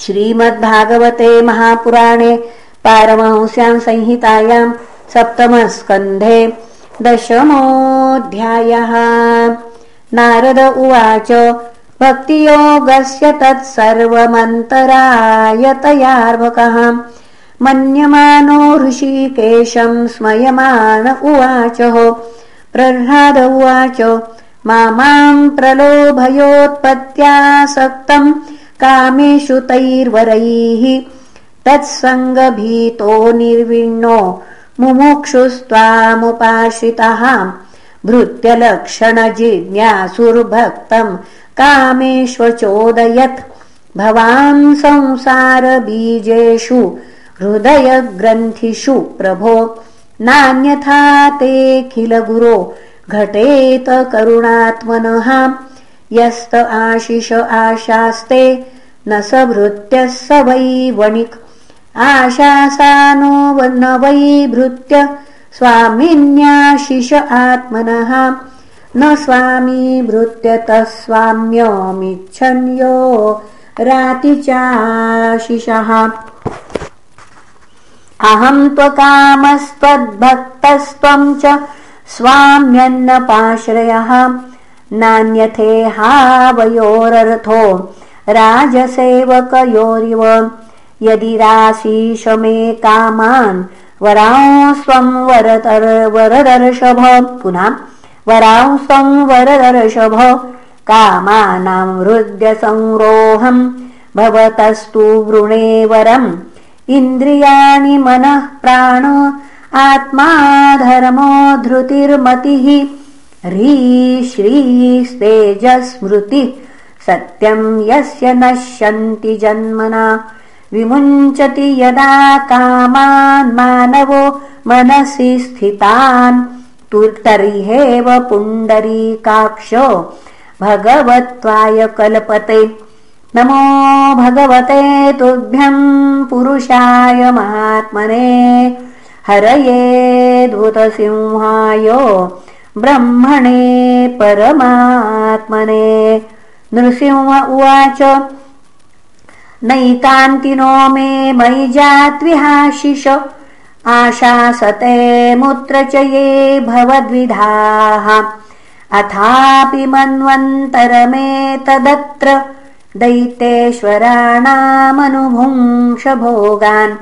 श्रीमद्भागवते महापुराणे पारमहंस्यां संहितायां सप्तमस्कन्धे दशमोऽध्यायः। नारद उवाच भक्तियोगस्य तत्सर्वमन्तरायतयार्भकः। मन्यमानो ऋषिकेशं स्मयमान उवाच। प्रह्लाद उवाच माम् प्रलोभयोत्पत्त्यासक्तम् कामेषु तैर्वरैः तत्सङ्गभीतो निर्विण्णो मुमुक्षुस्त्वामुपाश्रितः भृत्यलक्षणजिज्ञासुर्भक्तम् कामेष्वचोदयत् भवान् संसारबीजेषु हृदयग्रन्थिषु प्रभो नान्यथा तेऽखिलगुरो घटेत करुणात्मनः यस्त आशिष आशास्ते न स भृत्यः स वै वणिक्। आशासानो न वै भृत्य स्वामिन्याशिष आत्मनः। न स्वामी भृत्यतः स्वाम्यमिच्छन्यो रातिचाशिषः अहम् त्वकामस्त्वद्भक्तस्त्वम् च स्वाम्यन्नपाश्रयः नान्यथेहावयोरर्थो राजसेवकयोरिव। यदि राशीष मे कामान् वरांस्त्वं वरतर वरदर्शभ। पुनः वरांस्त्वं वरदर्शभ। कामानां हृद्यसंरोहम् भवतस्तु वृणे वरम्। इन्द्रियाणि मनः प्राण आत्मा धर्मो धृतिर्मतिः ह्रीश्रीस्तेजस्मृति सत्यं यस्य नश्यन्ति जन्मना। विमुञ्चति यदा कामान् मानवो मनसि स्थितान्। तर्ह्येव पुण्डरीकाक्षो भगवत्वाय कल्पते। नमो भगवते तुभ्यम् पुरुषाय महात्मने। हरयेद्भुतसिंहाय ब्रह्मणे परमात्मने। नृसिंह उवाच नैकान्तिनो मे मयि जात्विहाशिष आशासते मुत्र च ये भवद्विधाः। अथापि मन्वन्तरमेतदत्र दैतेश्वराणामनुभुंशभोगान्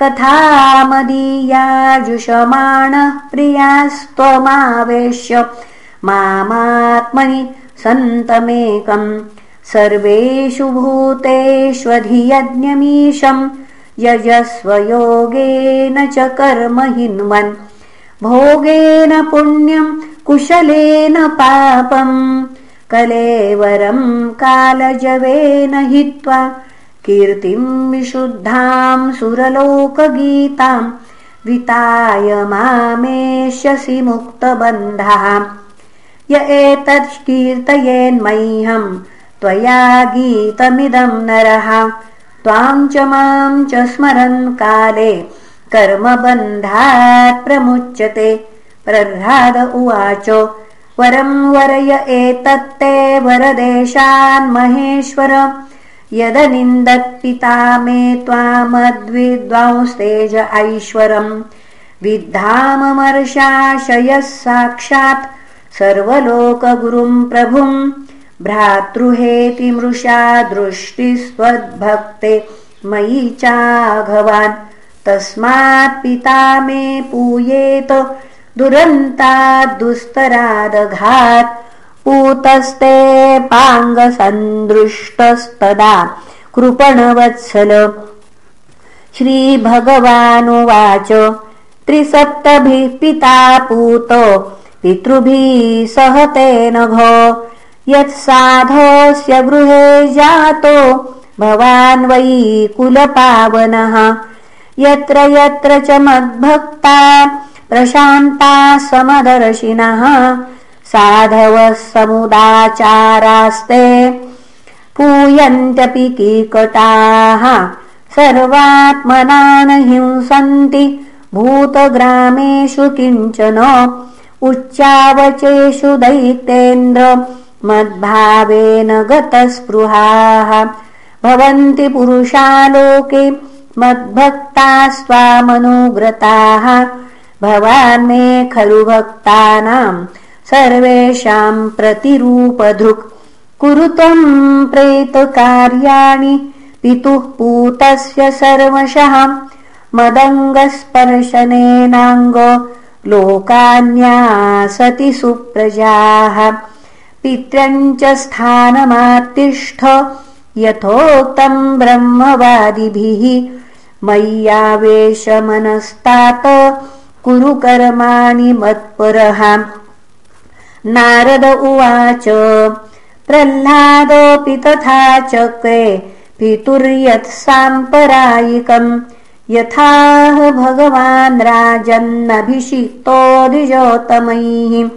कथामदीयाजुषमाणः प्रियास्त्वमावेश्य मामात्मनि सन्तमेकम् सर्वेषु भूतेष्वधियज्ञमीशम् यजस्वयोगेन च कर्म हिन्वन् भोगेन पुण्यम् कुशलेन पापम् कलेवरम् कालजवेन हित्वा कीर्तिम् विशुद्धाम् सुरलोकगीताम् विताय मामेष्यसि मुक्तबन्धः य एतत्कीर्तयेन्मह्यम् त्वया गीतमिदम् नरः। त्वाम् च माम् च स्मरन् काले कर्मबन्धात् प्रमुच्यते। प्रह्लाद उवाच वरम् वरय एतत्ते वरदेशान्महेश्वर यदनिन्दत्पिता मे त्वामद्विद्वांस्तेज ऐश्वरम्। विद्धाममर्षाशयः साक्षात् सर्वलोकगुरुम् प्रभुम् भ्रातृहेति मृषा दृष्टिस्त्वद्भक्ते मयि चाघवान्। तस्मात् पिता मे पूयेत दुरन्ताद्दुस्तरादघात् पूतस्ते पाङ्गसन्दृष्टस्तदा। कृपणवत्सल। श्रीभगवानुवाच। त्रिसप्तभिः पिता पूत पितृभिः सह तेन घ। यत्साधस्य गृहे जातो भवान् वै कुलपावनः। यत्र यत्र च मद्भक्ता प्रशान्ता समदर्शिनः साधवः समुदाचारास्ते पूयन्त्यपि कीकटाः। सर्वात्मना न हिंसन्ति भूतग्रामेषु किञ्चन उच्चावचेषु दैतेन्द्र मद्भावेन गतस्पृहाः। भवन्ति पुरुषालोके मद्भक्ता स्वामनुव्रताः भवान् मे खलु भक्तानाम् सर्वेषाम् प्रतिरूपधृक्। कुरु त्वम् प्रेतकार्याणि पितुः पूतस्य सर्वशः। मदङ्गस्पर्शनेनाङ्ग लोकान्यासति सुप्रजाः। पित्रम् च स्थानमातिष्ठ यथोक्तम् ब्रह्मवादिभिः। मय्यावेशमनस्तात् कुरु कर्माणि मत्परः नारद उवाच। प्रह्लादोऽपि तथा चक्रे पितुर्यत् साम्परायिकम्। यथाह भगवान् राजन्नभिषिक्तोऽधिजोतमैः।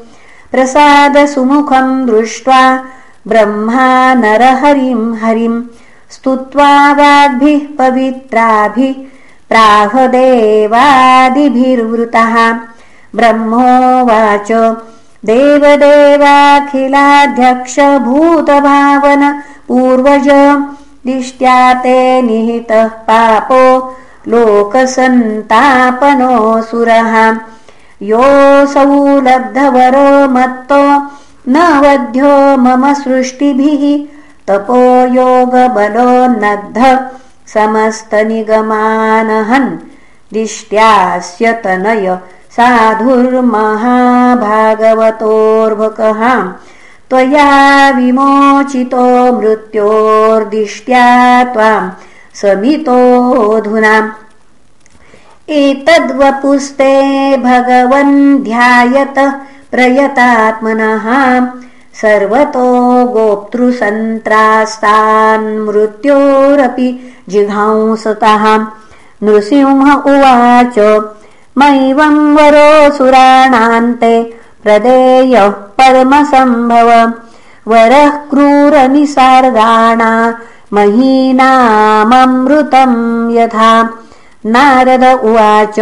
प्रसादसुमुखम् दृष्ट्वा ब्रह्मा नरहरिम् हरिम् स्तुत्वा वाग्भिः पवित्राभिः प्राहदेवादिभिर्वृतः। ब्रह्मोवाच देवदेवाखिलाध्यक्ष भूतभावन पूर्वज दिष्ट्या ते निहितः पापो लोकसन्तापनोऽसुरः। योऽसौ लब्धवरो मत्तो न वध्यो मम सृष्टिभिः। तपो योगबलोन्नद्ध समस्तनिगमानहन्। दिष्ट्यास्य तनय साधुर्महाभागवतोर्भकः। त्वया विमोचितो मृत्योर्दिष्ट्या त्वाम् समितोऽधुना। एतद्वपुस्ते भगवन् ध्यायत प्रयतात्मनः। सर्वतो गोप्तृसन्त्रास्तान् मृत्योरपि जिघांसतः। नृसिंह उवाच मैवम् वरोऽसुराणान्ते प्रदेयः परमसम्भव वरः क्रूरनिसर्गाणा महीनाममृतम् यथा। नारद उवाच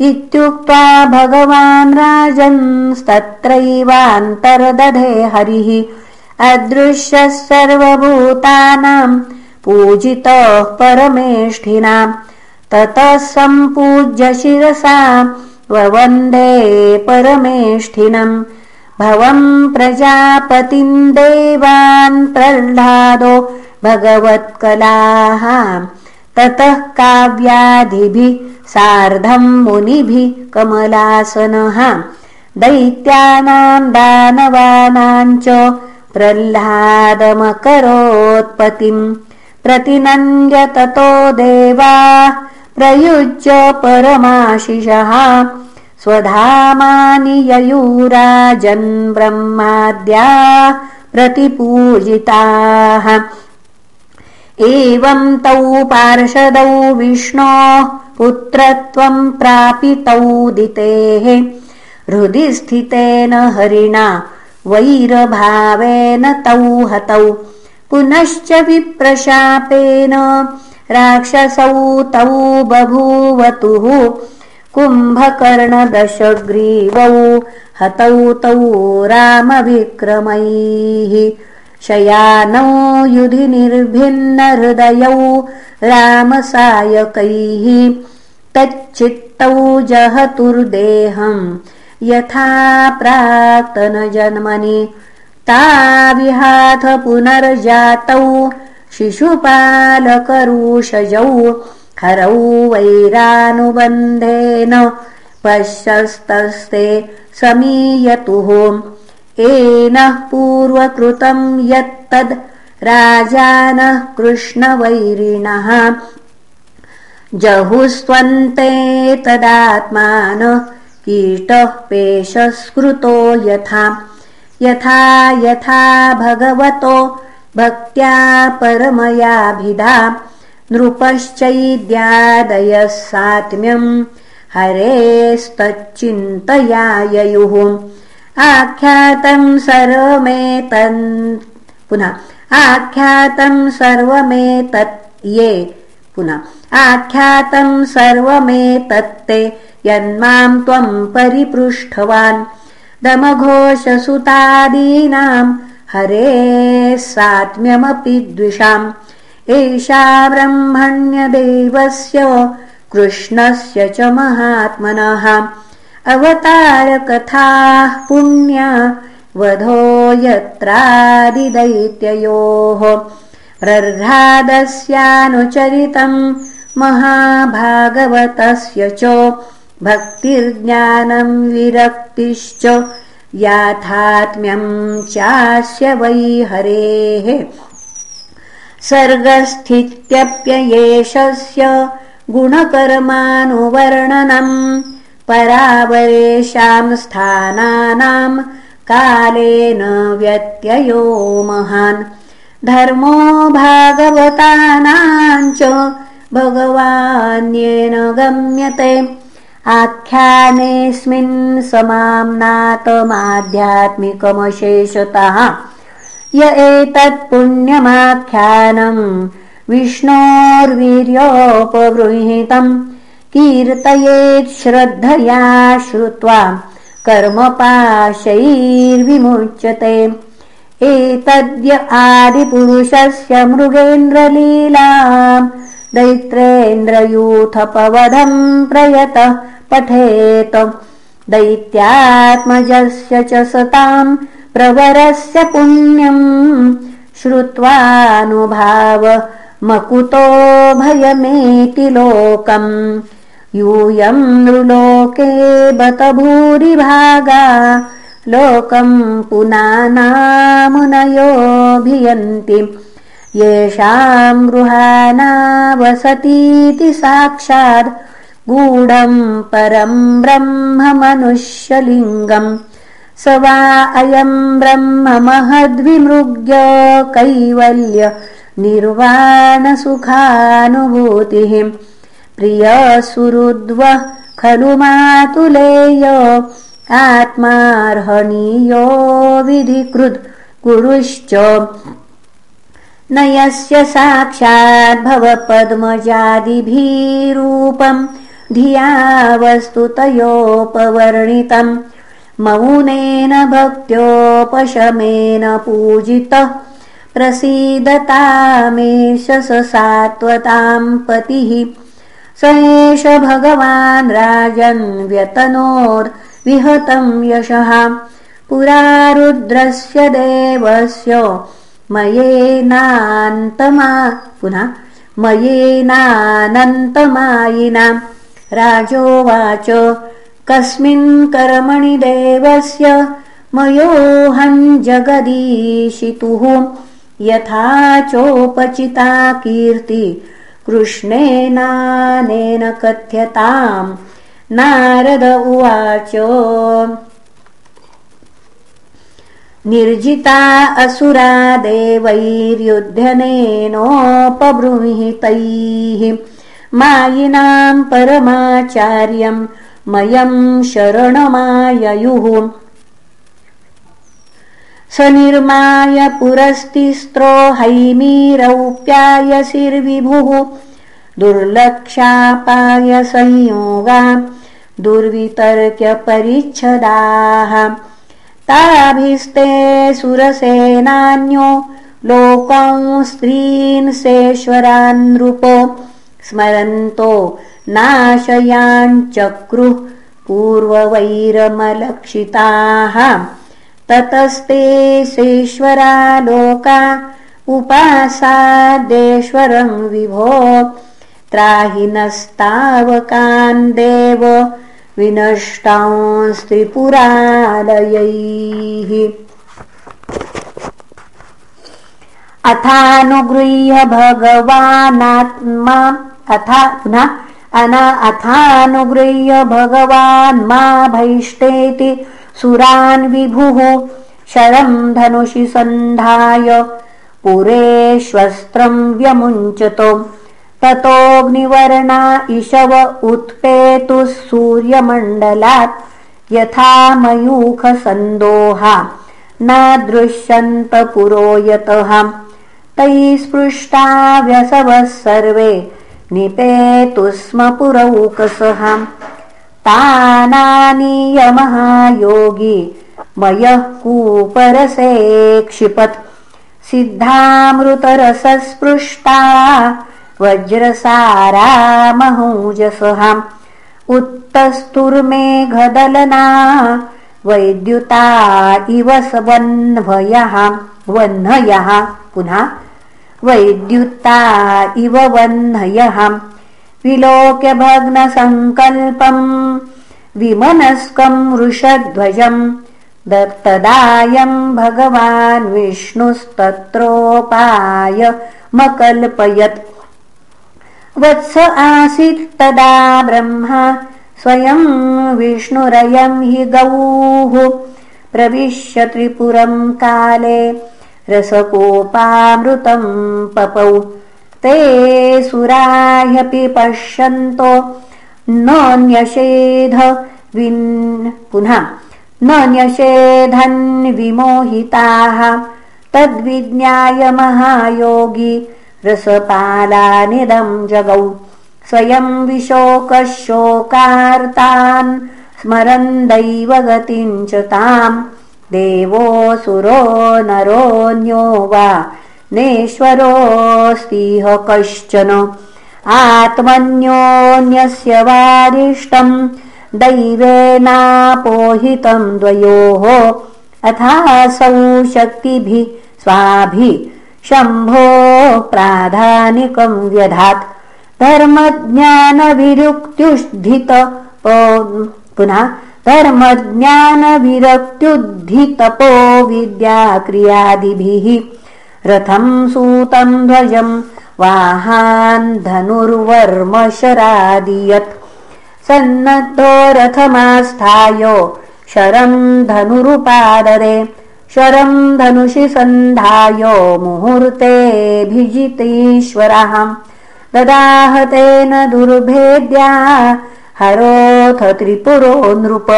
इत्युक्त्वा भगवान् राजंस्तत्रैवान्तर्दधे हरिः। अदृश्यः सर्वभूतानाम् पूजितः परमेष्ठिनाम् ततः सम्पूज्य शिरसा ववन्दे परमेष्ठिनम्। भवम् प्रजापतिम् देवान् प्रह्लादो भगवत्कलाः। ततः काव्यादिभिः सार्धम् मुनिभिः कमलासनः। दैत्यानाम् दानवानाम् च प्रह्लादमकरोत्पत्तिम् प्रतिनन्द्य ततो देवाः प्रयुज्य परमाशिषः। स्वधामानि ययुराजन् ब्रह्माद्या प्रतिपूजिताः। एवम् तौ पार्षदौ विष्णोः पुत्रत्वम् प्रापितौ दितेः। हृदि स्थितेन हरिणा वैरभावेन तौ हतौ। पुनश्च विप्रशापेन राक्षसौ तौ बभूवतुः कुम्भकर्णदशग्रीवौ हतौ तौ रामविक्रमैः शयानौ युधि निर्भिन्नहृदयौ रामसायकैः तच्चित्तौ जहतुर्देहम् यथा प्राक्तनजन्मनि ताविहाथ पुनर्जातौ शिशुपालकरुषजौ हरौ वैरानुबन्धेन पश्यस्तस्ते समीयतुः। एनः पूर्वकृतम् यत्तद् राजानः कृष्णवैरिणः। जहुस्त्वन्ते तदात्मान कीटः पेशस्कृतो यथा। यथा यथा भगवतो भक्त्या परमयाभिधा नृपश्चैद्यादयः सात्म्यम् हरेस्तच्चिन्तया ययुः आख्यातम् सर्वमेतन् पुनः आख्यातम् सर्वमेतत् ये पुनः आख्यातम् सर्वमेतत्ते यन्माम् त्वम् परिपृष्ठवान्। दमघोषसुतादीनाम् हरे सात्म्यमपि द्विषाम्। एषा ब्रह्मण्यदेवस्य कृष्णस्य च महात्मनः। अवतारकथाः पुण्या वधो यत्रादिदैत्ययोः। रर्घादस्यानुचरितम् महाभागवतस्य च भक्तिर्ज्ञानम् विरक्तिश्च याथात्म्यम् चास्य वै हरेः सर्गस्थित्यप्ययेषस्य गुणकर्मानुवर्णनम् परावरेषाम् स्थानानाम् कालेन व्यत्ययो महान्। धर्मो भागवतानाम् च भगवान्येन गम्यते आख्यानेऽस्मिन् समाम्नातमाध्यात्मिकमशेषतः य एतत् पुण्यमाख्यानम् विष्णोर्वीर्योपगृहीतम् कीर्तयेत् श्रद्धया श्रुत्वा कर्मपाशैर्विमुच्यते। एतद्य आदिपुरुषस्य मृगेन्द्रलीलाम् दैत्रेन्द्रयूथपवधम् प्रयतः पठेत। दैत्यात्मजस्य च सताम् प्रवरस्य पुण्यम् श्रुत्वानुभाव मकुतो भयमेति लोकम् यूयम् नृलोके बत भूरिभागा लोकम् पुनानामुनयोऽभियन्ति येषाम् गृहाना वसतीति साक्षात् गूढम् परम् ब्रह्म मनुष्यलिङ्गम् स वा अयम् ब्रह्म महद्विमृग्य कैवल्य निर्वाणसुखानुभूतिः। प्रियसुरुद्वः खलु मातुलेय आत्मार्हणीयो विधिकृद् गुरुश्च न यस्य साक्षाद्भवपद्मजादिभिरूपम् धिया वस्तुतयोपवर्णितम् मौनेन भक्त्योपशमेन पूजितः प्रसीदतामेष स सात्वताम् पतिः। स एष भगवान् राजन् व्यतनोर्विहतम् यशः। पुरा रुद्रस्य देवस्य मयेनान्तमा पुनः मयेनानन्तमायिना राजोवाच कस्मिन् कर्मणि देवस्य मयोऽहम् जगदीशितुः यथा चोपचिता कीर्ति कृष्णेनानेन कथ्यताम्। नारद उवाच निर्जिता असुरा देवैर्युध्यनेनोपबृंहितैः मायिनाम् परमाचार्यम् मयम् शरणमाययुः। स निर्माय पुरस्तिस्त्रो हैमीरौप्यायसिर्विभुः दुर्लक्षापाय संयोगा दुर्वितर्क्यपरिच्छदाः ताभिस्ते सुरसेनान्यो लोकंस्त्रीन्सेश्वरान्नृपो स्मरन्तो नाशयाञ्चक्रुः पूर्ववैरमलक्षिताः। ततस्ते सेश्वरा लोका उपासादेश्वरम् विभो त्राहिनस्तावकान् देव विनष्टांस्त्रिपुरालयैः। अथानुगृह्य भगवानात्मा अथा पुनः अना अथानुगृह्य भगवान् मा भैष्टेति सुरान् विभुः। शरम् धनुषि सन्धाय पुरेष्वस्त्रम् व्यमुञ्चतो ततोऽग्निवर्णा इषव उत्पेतुः सूर्यमण्डलात् यथा मयूखसन्दोहा नादृश्यन्त पुरो यतः। तैः स्पृष्टा व्यसवः सर्वे निपेतु स्म पुरौकसः। तानानीयमहायोगी मयः कूपरसे क्षिपत्। सिद्धामृतरसस्पृष्टा वज्रसारा महूजसहाम् उत्तस्तुर्मेघदलना वैद्युता इव वह्नयः वह्नयः पुनः वैद्युता इव वह्नयः विलोक्य भग्नसङ्कल्पम् विमनस्कम् वृषध्वजम् दत्तदायम् भगवान् विष्णुस्तत्रोपायमकल्पयत् वत्स आसीत् तदा ब्रह्मा स्वयम् विष्णुरयम् हि गौः। प्रविश्य त्रिपुरम् काले रसकोपामृतम् पपौ। ते सुराह्यपि पश्यन्तो। न्यषेध पुनः न्यषेधन् विमोहिताः। तद्विज्ञाय महायोगी रसपालानिदम् जगौ। स्वयम् विशोकशोकार्तान् स्मरन्दैव गतिम् च ताम्। देवोऽसुरो नरोऽन्यो वा नेश्वरोऽस्तिह कश्चन। आत्मन्योऽन्यस्य वारिष्टम् दैवेनापोहितम् द्वयोः। अथासौ शक्तिभिः स्वाभिः शम्भो प्राधानिकम् व्यधात्। धर्मज्ञानविरुक्त्युद्धित पुनः धर्मज्ञानविरक्त्युद्धितपो विद्याक्रियादिभिः। रथम् सूतम् ध्वजम् वाहान् धनुर्वर्म शरादियत् सन्नद्धो रथमास्थाय शरम् धनुरुपादरे शरम् धनुषि सन्धाय मुहूर्तेऽभिजितेश्वरः ददाहतेन दुर्भेद्या हरोऽथ त्रिपुरो नृप।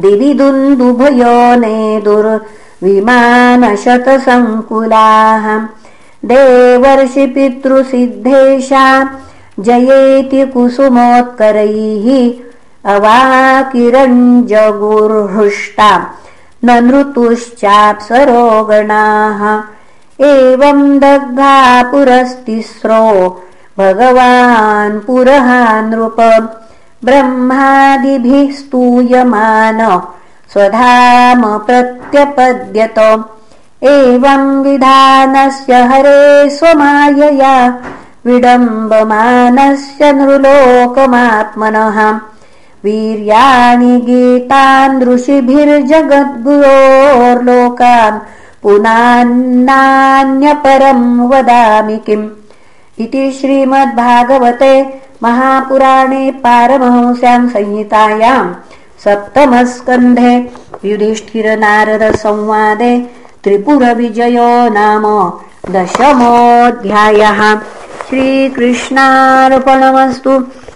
दिवि दुन्दुभयो नेदुर्विमानशतसङ्कुलाः देवर्षि पितृसिद्धेशा जयेति कुसुमोत्करैः अवाकिरञ्जगुर्हृष्टा न नृतुश्चाप्सरोगणाः एवम् दग्धा पुरस्तिस्रो भगवान् पुरहा नृप ब्रह्मादिभिः स्तूयमान स्वधाम प्रत्यपद्यत। एवम् विधानस्य हरे स्वमायया विडम्बमानस्य नृलोकमात्मनः वीर्याणि गीतान् ऋषिभिर्जगद्गुरोर्लोकान् पुनान्नान्यपरम् वदामि किम्? इति श्रीमद्भागवते महापुराणे पारमहंस्याम् संहितायाम् सप्तमस्कन्धे युधिष्ठिरनारदसंवादे त्रिपुरविजयो नाम दशमोऽध्यायः। श्रीकृष्णार्पणमस्तु